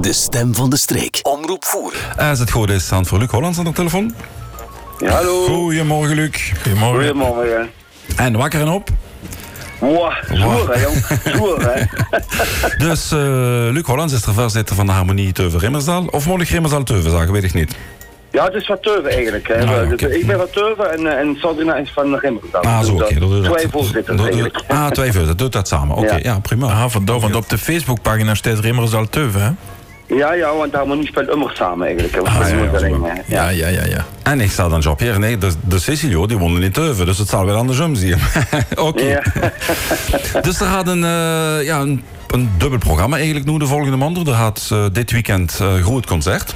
De stem van de streek. Omroep voeren. Als het goed is, staan voor Luc Hollands aan de telefoon. Ja, hallo. Goedemorgen, Luc. Goedemorgen. Goedemorgen. En wakker en op. Wow, stoer hè, jong. Hè. Dus eh, Luc Hollands is de voorzitter van de Harmonie Teuven Rimmersdal. Of moet ik Rimmersdal Teuven zeggen, weet ik niet. Ja, het is Teuven eigenlijk. Hè. Ah, ja, Dus, oké. Ik ben van Teuven en, eh, en Sandrina is van Rimmersdal. Ah, zo, Dus, oké. eh, doe je dat- Twee voorzitters eigenlijk. Ah, twee voorzitters. Doet dat samen. Oké, ja. Ja. prima. Ah, vandaar, want op de Facebookpagina staat Rimmersdal Teuven, hè? Ja, ja, want harmonie speelt immer samen eigenlijk. Ah, ja, ja. Ja, ja, ja, ja. En ik sta dan Jean-Pierre. Nee, de, de Cecilio, die woonde in Teuven. Dus het zal wel andersom zien. Oké. Dus er gaat een, eh, ja, een, een dubbel programma eigenlijk nu de volgende maand. Er gaat eh, dit weekend eh groot concert.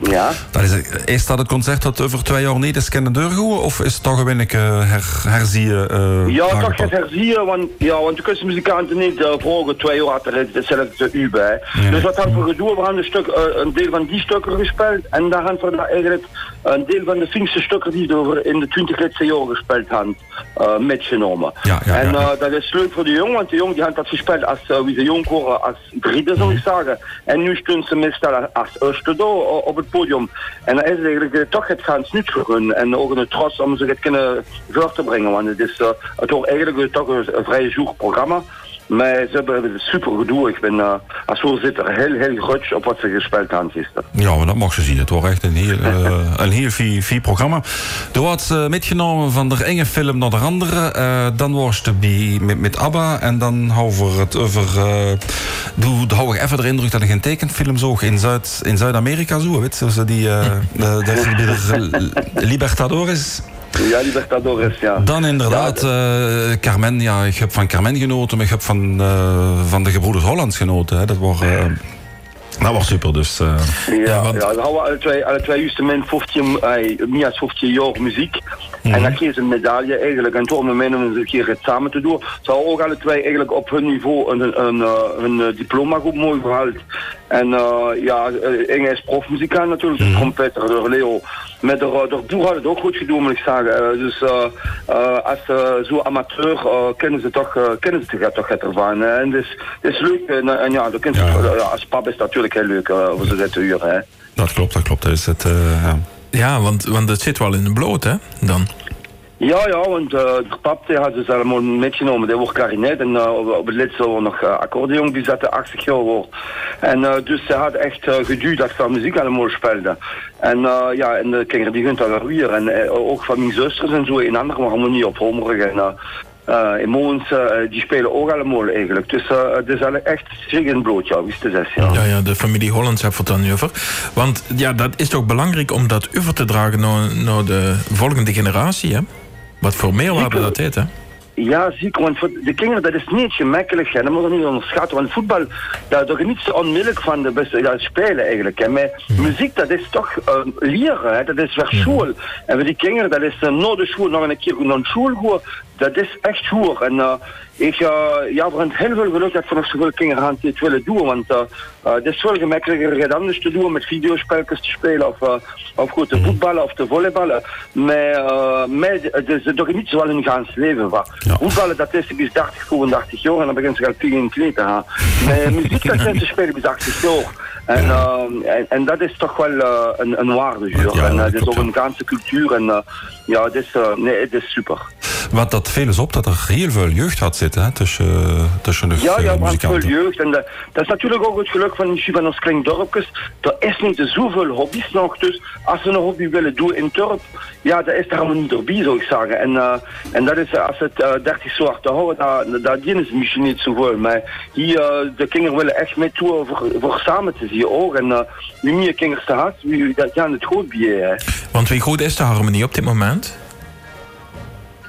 Ja. Dat is, is dat het concert dat over twee jaar niet is kunnen doorgaan? Of is het toch een wenig eh, her, herzien? eh, Ja, toch aangepakt? het herzien, want, ja, want de kunstmuzikanten niet uh, vroeger twee jaar had er hetzelfde u bij. Dus wat hebben we gedaan? We hebben een, stuk, eh, een deel van die stukken gespeeld en daar hebben we eigenlijk een deel van de Finse stukken die we in de 20 laatste jaar gespeeld hebben, eh metgenomen. Ja, ja, en eh, dat is leuk voor de jongen, want de jongen die had dat gespeeld als, uh, wie de jong horen, als drie, zou ik zeggen. En nu staan ze meestal als eerste eh, op het podium. En dat is eigenlijk eh, toch het gaan hun. En ook een trots om ze het kunnen voor te brengen. Want het is uh, het eigenlijk uh, toch een, een vrij zoek programma. Maar ze hebben het super gedoe. Ik ben uh, als voorzitter heel, heel grutsch op wat ze gespeeld hebben gisteren. Ja, maar dat mag ze zien. Het wordt echt een heel, uh, een heel vier, vier programma. Er wordt uh, metgenomen van de ene film naar de andere. Dan was het bij, met, met ABBA. En dan houden we het over... Doe, hou ik even de indruk dat ik een tekenfilm zag in, Zuid, in Zuid-Amerika. Zo, weet je, die... De, de, de Libertadores... Ja, Libertadores, ja. Dan inderdaad, ja, uh, Carmen. Ja, ik heb van Carmen genoten, maar ik heb van, uh, van de Gebroeders Hollands genoten. Hè. Dat was... Uh, dat was super, dus... Uh, ja, ja, want... ja, we alle twee, alle twee juist min 15, uh, meer dan 15 jaar muziek. Mm. En dan kregen ze een medaille eigenlijk. En toen om om een keer het samen te doen. Ze hadden ook alle twee eigenlijk op hun niveau een, een, een, diploma goed mooi gehaald. En uh, ja, Inge is profmuzikant natuurlijk, mm trompetter, Leo. Met de, de boer had het ook goed gedaan, moet ik zeggen. Uh, dus uh, als zo amateur kennen ze toch, kennen ze toch, toch het ervan. En het is, het is leuk. En, en ja, dat ja. ja, als pap is dat natuurlijk heel leuk voor ze dit te huren. Hè. Dat klopt, dat klopt. Dus het, ja. ja, want, want het zit wel in de bloot, hè, dan? Ja, ja, want uh, de pap had ze allemaal metgenomen. Die wordt klarinet en uh, op het laatste was nog uh, accordeon, die zette 80 jaar wordt. En dus ze had echt uh, geduwd dat ze muziek allemaal speelde. En ja, en de kinderen die gaan daar weer. En ook van mijn zusters en zo in andere harmonie op Homerig. En Moons, uh, die spelen ook allemaal eigenlijk. Dus het is echt schrik in bloot, ja, wist zes, ja. Ja, ja, de familie Hollands heeft het dan over. Want ja, dat is toch belangrijk om dat over te dragen naar, naar de volgende generatie, hè? Wat voor meerwaarde dat heeft, hè? Ja, zeker. Want voor de kinderen, dat is niet gemakkelijk. Hè. Dat moet je niet onderschatten. Want voetbal, daar je niet zo onmiddellijk van de beste ja, spelen eigenlijk. Hè. Maar mm. muziek, dat is toch uh, leren. Hè. Dat is weer school. Mm. En voor die kinderen, dat is uh, na de school nog een keer naar school gaan. Dat is echt goed. En uh, ik, uh, ja, we hebben heel veel geluk dat we nog zoveel kinderen aan dit willen doen. Want uh, het is veel gemakkelijker het anders te doen met videospelletjes te spelen. Of, uh, of goed te voetballen of te volleyballen. Maar, uh, maar het is toch niet zo in gaans leven. Ja. Voetballen, dat is bis 30, 35 jaar. En dan begint ze al tegen in kleed te gaan. Maar muziek, dat zijn te spelen bis 80 jaar. En, uh, en, en, dat is toch wel uh, een, een waarde. Ja, en het is ook een ganse cultuur. En uh, ja, het is, nee, het is super. Wat dat veel is op dat er heel veel jeugd gaat zitten hè, tussen, tussen de Ja, ja, muzikanten. veel jeugd. En de, dat is natuurlijk ook het geluk van, van ons klein dorpjes. Er is niet zoveel hobby's nog. Dus als ze een hobby willen doen in het dorp, ja, dat is daar allemaal niet erbij, zou ik zeggen. En, uh, en dat is, als het uh, 30 zwarte houden, daar, daar dienen ze misschien niet zoveel. Maar hier, uh, de kinderen willen echt mee toe voor, voor samen te zien ook. En wie meer kinderen ze had, wie dat gaan het goed bij. Want wie goed is de harmonie op dit moment?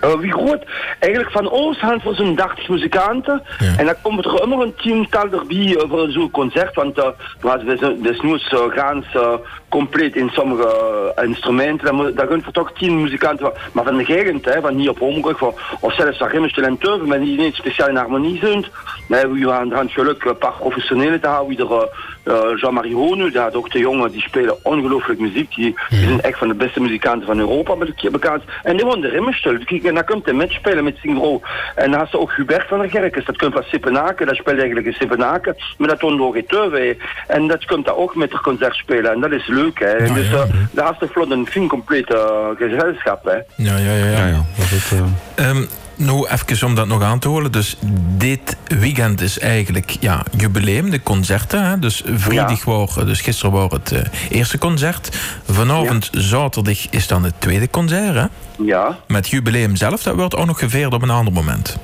Uh, wie groot? Eigenlijk van ons hand voor zo'n 30 muzikanten. Ja. En dan komt er immer een tiental erbij uh, voor zo'n concert. Want uh, we dus nu uh, compleet in sommige instrumenten. Daar kunnen we toch 10 muzikanten. Maar van de gegend, hè, van hier op Ombrug, of zelfs van Teuven, maar die niet speciaal in harmonie zijn. Nee, we hebben het geluk een paar professionele te houden. Wie uh, Jean-Marie Honu, die had ook de jongen, die spelen ongelooflijk muziek. Die, die, zijn echt van de beste muzikanten van Europa bekend. En die wonen de. Die kijken dan komt hij metspelen met Singro. En dan had ze ook Hubert van der Gerkes, dat komt van Sippenaken, dat speelt eigenlijk in Sippenaken, maar dat toont nog Teuwe. En dat komt daar ook met het concert spelen, en dat is leuk, hè. Ja, dus ja, ja. daar is toch vlot een fin compleet uh, gezelschap, hè. Ja, ja, ja. ja. Ja, ja. Dat is, eh, Ehm, nou, even om dat nog aan te horen. Dus dit weekend is eigenlijk ja, jubileum, de concerten. Hè? Dus vrijdag was, dus gisteren was het eh, eerste concert. Vanavond, zaterdag, is dan het tweede concert. Hè? Ja. Met jubileum zelf, dat wordt ook nog geveerd op een ander moment.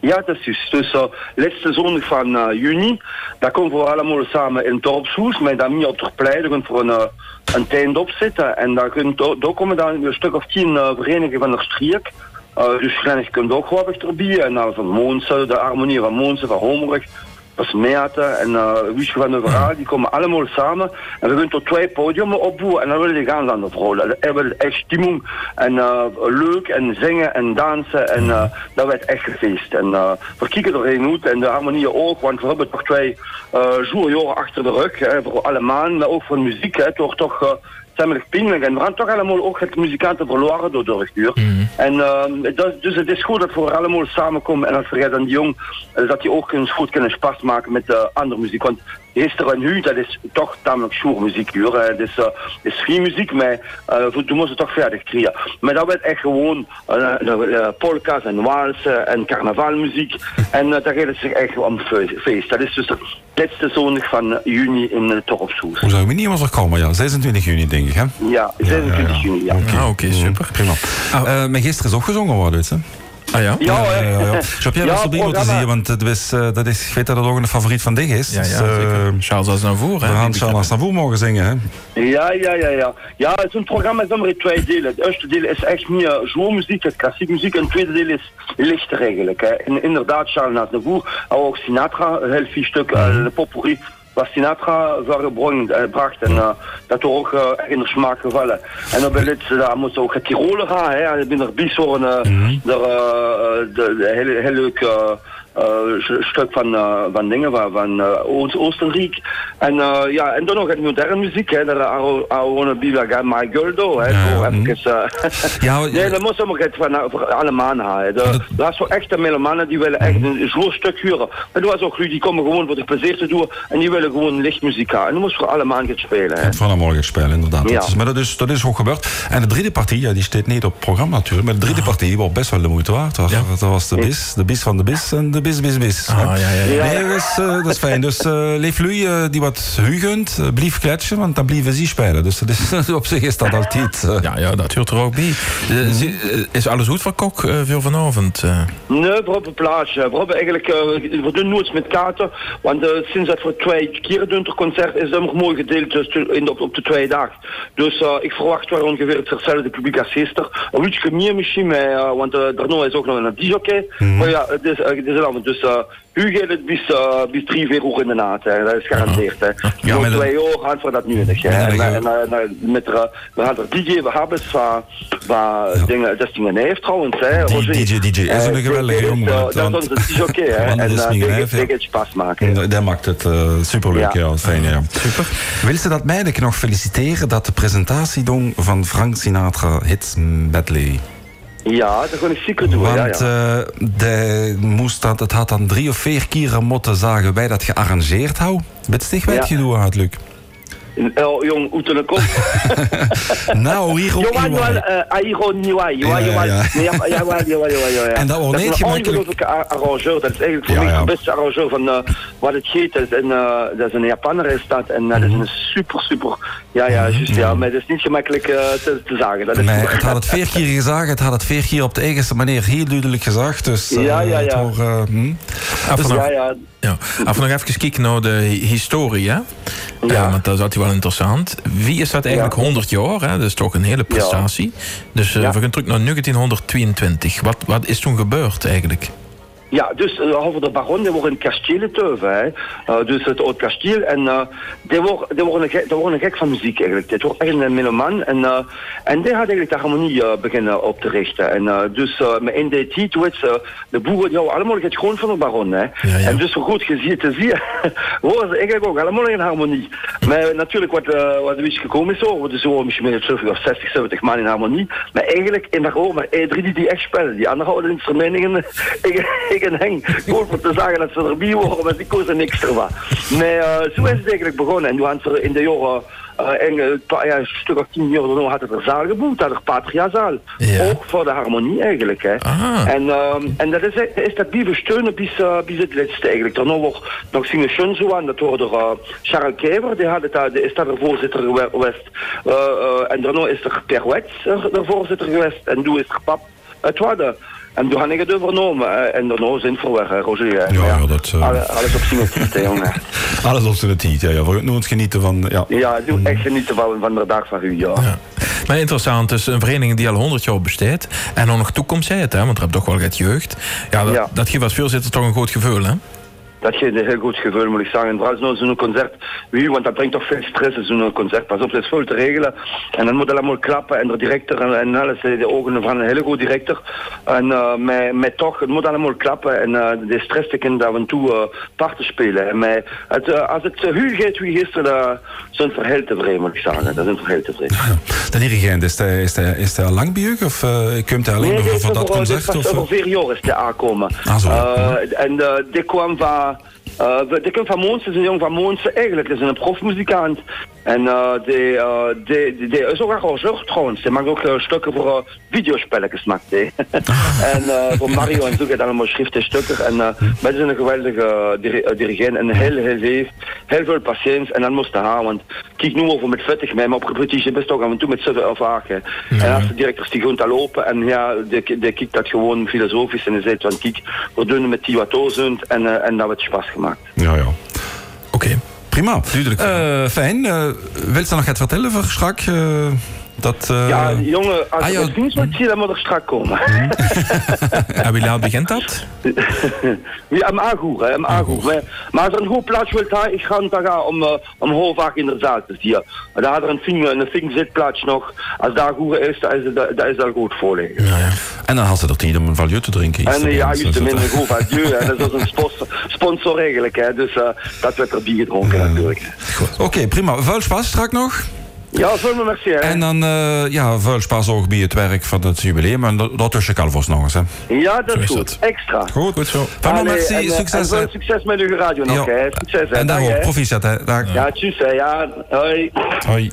Ja, dat is. Dus uh, laatste zondag van uh, juni, daar komen we allemaal samen in het dorpshuis, met meer op de plein, voor een, uh, een tent opzetten. En daar, kunt, daar komen dan een stuk of tien verenigingen van de streek. Uh, dus Grennig komt ook wat erbij. En dan van Moonsen, de harmonie van Moonsen, van Homerig, van Smeerten en uh, Wiesje van de Verhaal, die komen allemaal samen. En we gaan tot twee podiumen opbouwen en dan willen die gaan aan de. Dat hebben echt stimmung en uh, leuk en zingen en dansen en uh, dat werd echt gefeest. En we kijken erheen uit en de harmonie ook, want we hebben toch twee uh, jaren achter de rug, hè, voor alle maanden, maar ook voor muziek, hè, toch toch... Ziemlich pijnlijk. En we gaan toch allemaal ook het muzikanten verloren door de. Mm. En uh, dat, dus het is goed dat we allemaal samenkomen en dat we dan die jong, uh, dat die ook eens goed kunnen spaas maken met uh, andere muziek. Want gisteren en nu, dat is toch tamelijk sjoer muziek hier. Het is, uh, is free muziek, maar uh, we moesten toch verder krijgen. Maar dat werd echt gewoon uh, polka's en walsen en carnavalmuziek. en uh, daar gaat het zich echt om feest. Dat is dus de laatste zondag van juni in het Torpshoes. Hoe zou me niet meer komen? Ja, 26 juni denk ik, hè? Ja, 26 ja, ja, ja. juni, ja. Oké, okay. okay, super. Prima. Uh, maar gisteren is ook gezongen worden, dus, hè? Ah ja? Ja, ja, ja, ja. Heb jij dat ja, moeten zien? Want dat is, uh, dat is, ik weet dat het ook een favoriet van Dig is. Ja, ja, dus, uh, Charles Aznavour. We gaan Charles Aznavour mogen zingen, hè? Ja, ja, ja, ja. Ja, zo'n programma is dan maar in twee delen. Het eerste deel is echt meer zomermuziek, het klassiek muziek. En het tweede deel is lichter eigenlijk. Hè. En inderdaad, Charles Aznavour, ook Sinatra, heel veel stuk, uh, de potpourri wat Sinatra gebracht en uh, dat ook uh, in de smaak gevallen. En dan ben ik, daar moest ook het Tiroler gaan, hè. Ik ben er bij zo'n, uh, mm -hmm. de, de, de heel, heel leuk stuk van, uh, van dingen, van, van uh, Oostenrijk. En ja, en dan nog het moderne muziek, hè, dat be like My Girl, hè. Ja, zo mm. even, ja, nee, dat ook het van, mannen hebben. Dat, was zo echte melomannen, die willen echt een zo'n stuk huren. Maar dat was ook die komen gewoon voor de plezier te doen en die willen gewoon lichtmuziek hebben. En dat moest voor alle maanden gaan spelen, hè. Van morgen spelen, inderdaad. Ja. Dat is, maar dat is, dat is ook gebeurd. En de derde partij, ja, die staat niet op het programma natuurlijk, maar de derde partij was best wel de moeite waard. Dat, ja. dat was de bis, de bis van de bis en de bis, bis, bis. Ah, ja, ja, ja. Nee, dat is, uh, dat is fijn. Dus uh, leef lui uh, die wat hugend, uh, blief kletsen, want dan blijven ze spelen. Dus dat is, op zich is dat altijd... Ja, ja, dat hoort er ook bij. Mm -hmm. Is alles goed voor Kok veel vanavond? Nee, we hebben plaatsje. We hebben eigenlijk... we doen nooit met kaarten, want sinds dat we twee keer doen het concert is dat nog mooi gedeeld dus in de, op, de twee dagen. Dus ik verwacht wel ongeveer hetzelfde publiek als gisteren. Een beetje meer misschien, maar, want daarna is ook nog een DJ-oké. Mm -hmm. Maar ja, het is, het is Dus u gaat het bis, uh, bis drie, vier uur in de nacht. Hè. Dat is gegarandeerd. Hè. Ja, Voor twee uur gaan we dat nu niet. Hè. Ja, en, en, en, met er, we gaan er DJ, we hebben het van, van ja. dingen, dat is dingen neef trouwens. Hè. DJ, DJ is een geweldige jongen. Dat is DJ-oké. En dat pas maken. Dat maakt het uh, superleuk, ja. Fijn, ja. Super. Wil ze dat mij nog feliciteren dat de presentatie doen van Frank Sinatra Hits Medley ja, dat kon ik zeker doen. Want ja, ja. Uh, de moest dat, het had dan drie of vier keren moeten zagen wij dat gearrangeerd hou. Met stig weet je hoe het lukt. Oh, jong, uit de kop. nou, hier ook Johan, Johan, Airo Niwai. Johan, Johan. Jawel, jawel, jawel. En dat was een ongelooflijke arrangeur. Dat is eigenlijk voor Ja, mij ja. de beste arrangeur van uh, wat het heet. Dat is een, uh, dat is een Japaner is dat. En uh, dat is een super, super... Ja, ja, juist, ja. Maar het is niet gemakkelijk uh, te, te zagen. Dat is Nee, het had het vier keer gezegd, het had het vier keer op de eigenste manier heel duidelijk gezegd. Dus, uh, Ja, ja, het ja. uh, hm. Ja, ja. Ja. Even nog even kijken naar de hi- historie, hè? Ja. Ja, want dat is altijd wel interessant. Wie is dat eigenlijk Ja. 100 jaar? Hè? Dat is toch een hele prestatie. Dus uh, Ja. we gaan terug naar 1922. Wat, wat is toen gebeurd eigenlijk? Ja, dus over de baron, die wordt een kasteel teuven, hè. Uh, dus het oud kasteel. En uh, die wordt, een gek, een gek van muziek eigenlijk. Die wordt echt een meloman. En, uh, en die had eigenlijk de harmonie uh, beginnen op te richten. En dus met in die tijd, weet de boeren, die houden allemaal het gewoon van de baron, hè. ja. En dus goed gezien te zien, worden ze eigenlijk ook allemaal in harmonie. Maar natuurlijk wat, wat er is gekomen is zo, we zo misschien met 60, 70 man in harmonie. Maar eigenlijk in daar ook maar E3 die, die echt spelen. Die andere houden instrumenten, ik, en Henk, gewoon voor te zeggen dat ze erbij horen, maar die kozen niks ervan. Maar uh, zo is het eigenlijk begonnen. En toen hadden ze in de jaren uh, en, uh, ja, een stuk of tien jaar daarna had het er zaal gebouwd, had er Patriazaal. Ja. Ook voor de harmonie eigenlijk. Hè. Ah. En, um, en dat is, is dat blijven steunen bis, bis het laatste eigenlijk. Daarna wordt nog zingen schon zo aan, dat hoorde Charles Kever, die, had het, die is daar de voorzitter geweest. En daarna is er Per Wets de voorzitter geweest. En toen is er Pap het Wadde. En toen heb ik het overnomen. En daarna zijn voor weg, Roger. Ja, ja, dat... Uh... Alles, alles op zijn tijd, jongen. alles op zijn tijd, ja. ja. We moeten genieten van... Ja, ja doe echt genieten van, van de dag van u, ja. ja. Maar interessant, dus een vereniging die al 100 jaar bestaat en nog toekomst heeft, hè, want er hebt toch wel wat jeugd. Ja, dat, Ja. dat geeft als voorzitter toch een goed gevoel, hè? Dat geeft een heel goed gevoel, moet ik zeggen. En vooral zo'n zo'n concert, wie, want dat brengt toch veel stress, zo'n concert. Pas op, dat is veel te regelen. En dan moet het allemaal klappen. En de directeur en, en alles, de ogen van een hele goede directeur. En uh, met, met toch, het moet allemaal klappen. En uh, de stress te kunnen af en toe uh, parten spelen. En met, het, uh, als het huur gaat, wie gisteren, zijn we heel tevreden, moet ik zeggen. Dat zijn we heel tevreden. De dirigent, is hij is hij- is hij al lang bij u? Of komt hij alleen Nee, voor, is dat concert? Of, over vier jaar is de aankomen. Ah, zo. En die kwam van... Uh, die komt van Moons, is een jong van Moons eigenlijk. is een profmuzikant. En uh, die, uh, die, die, die is ook arrangeur trouwens. Die maakt ook uh, stukken voor videospelletjes. Maakt die. en voor Mario en zo gaat allemaal schriften stukken. En wij zijn een geweldige diri dirigent. En heel, heel lief. Heel veel patiëntie. En dan moest hij haar. Want kijk nu over met vettig mee. Maar op repetitie best ook af en toe met acht. hè. En als de directeurs die gewoon te lopen. En ja, die, die kijkt dat gewoon filosofisch. En die zegt van kijk, we doen het met die wat dozend. En, en dat wordt Spaß gemaakt. Ja, ja. Oké. Prima. Duidelijk. Eh, fijn. Uh, wilt je nog iets vertellen voor strak? Uh, dat, uh... Ja, jongen, als Ah, je het niet moet zien, dan moet er strak komen. En wie laat begint dat? ja, am Agoer, hè, Agoer. Maar, als er een goed plaats wilt hebben, ik ga gaan om, uh, om in de zaal te zien. Maar daar had er een fing, een fing zitplaats nog. Als daar goed is, dan is dat is al goed voorliggen. Ja, ja. En dan had ze er tijd om een valieu te drinken. En uh, ja, juist dus dat- goed van Dieu, hè. Dat is een sponsor, sponsor eigenlijk, hè. Dus uh, dat werd er bier gedronken natuurlijk. Oké, prima. Veel spas strak nog. Ja, veel me merci, hè. En dan, uh, ja, veel spas ook bij het werk van het jubileum. En dat- dat tussen Calvos nog eens, hè. Ja, dat Zo is goed. dat. Extra. Goed. Goed zo. Van Allee, merci, en, uh, succes. En succes met uw radio nog, Ja. hè. Succes, hè. En hè. proficiat, hè. Dag. Ja, tjus, hè. Ja, hoi. Hoi.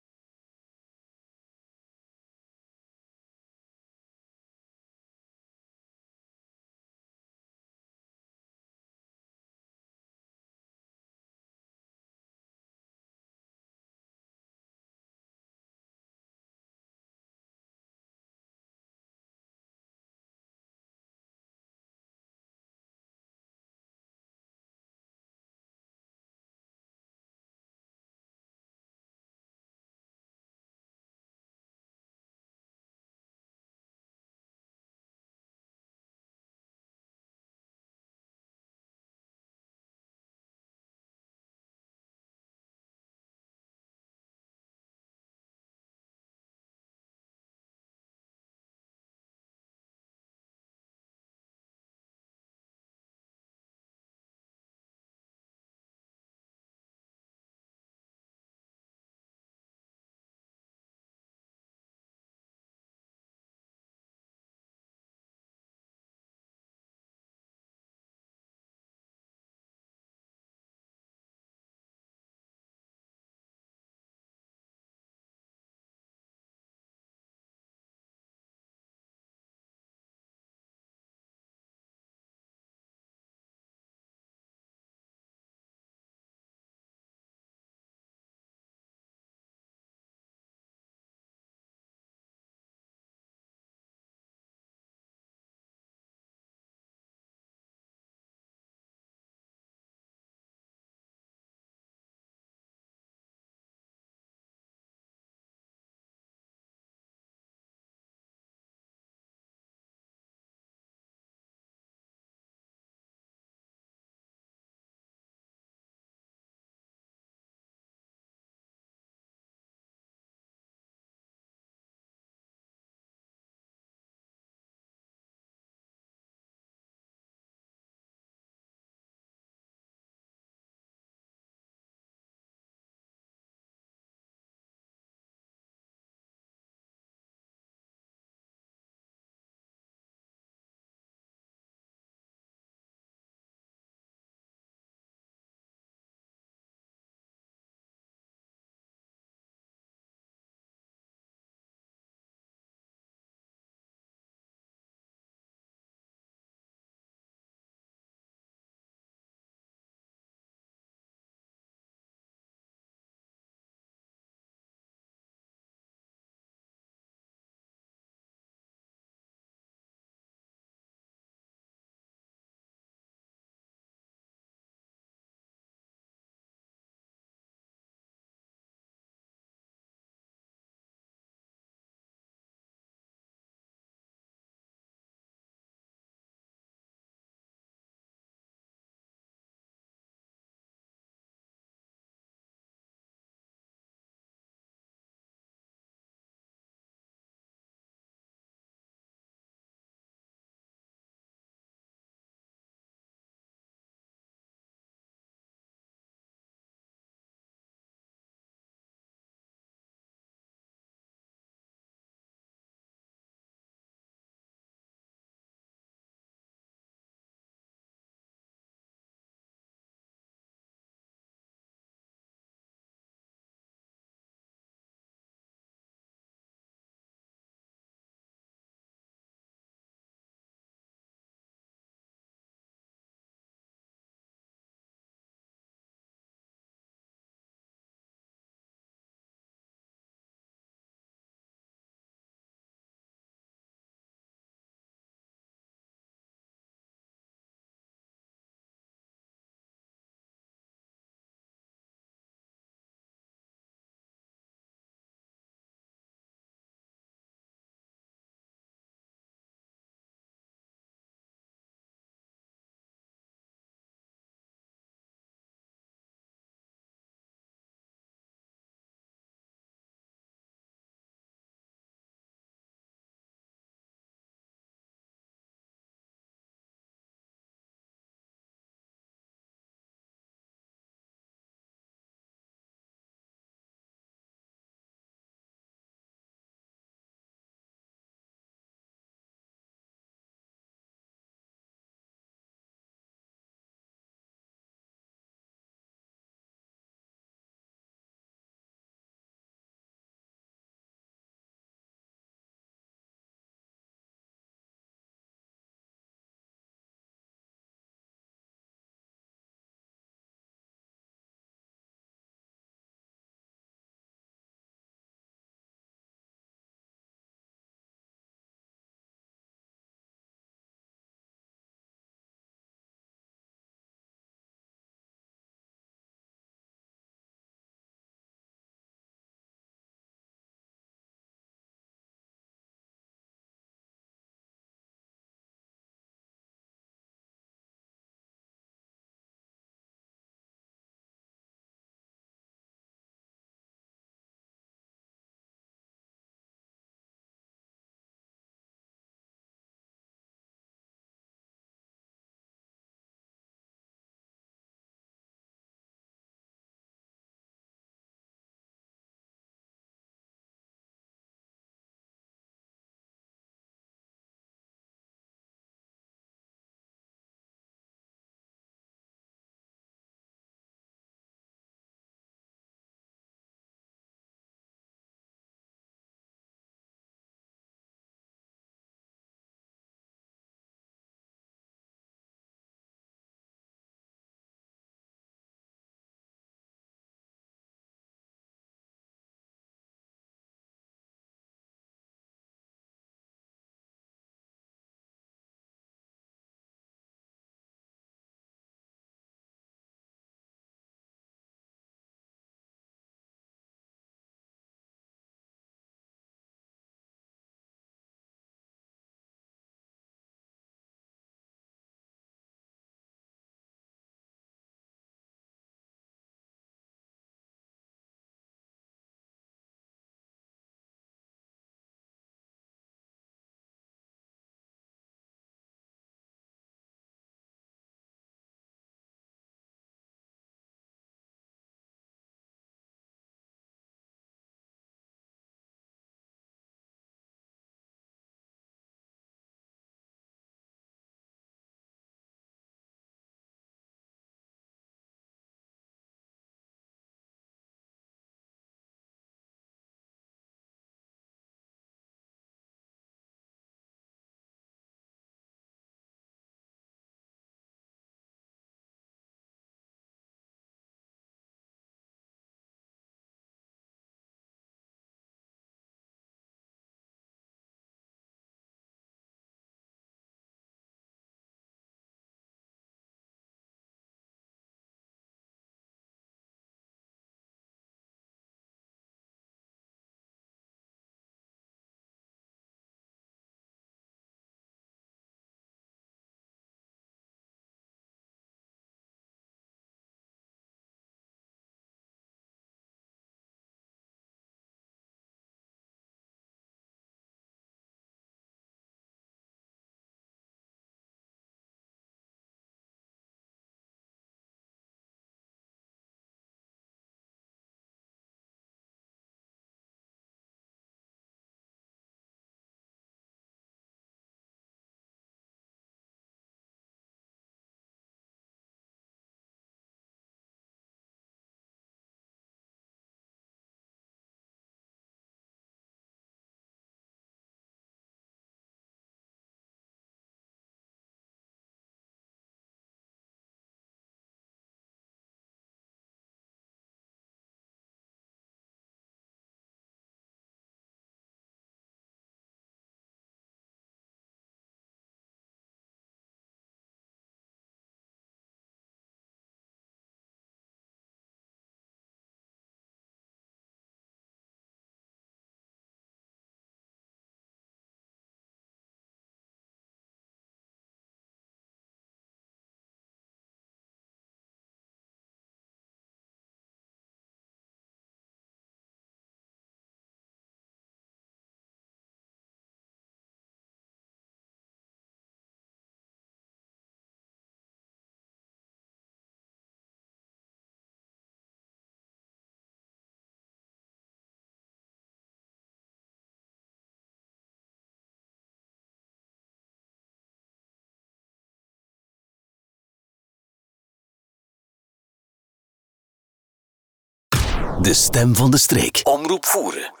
De stem van de streek. Omroep voeren.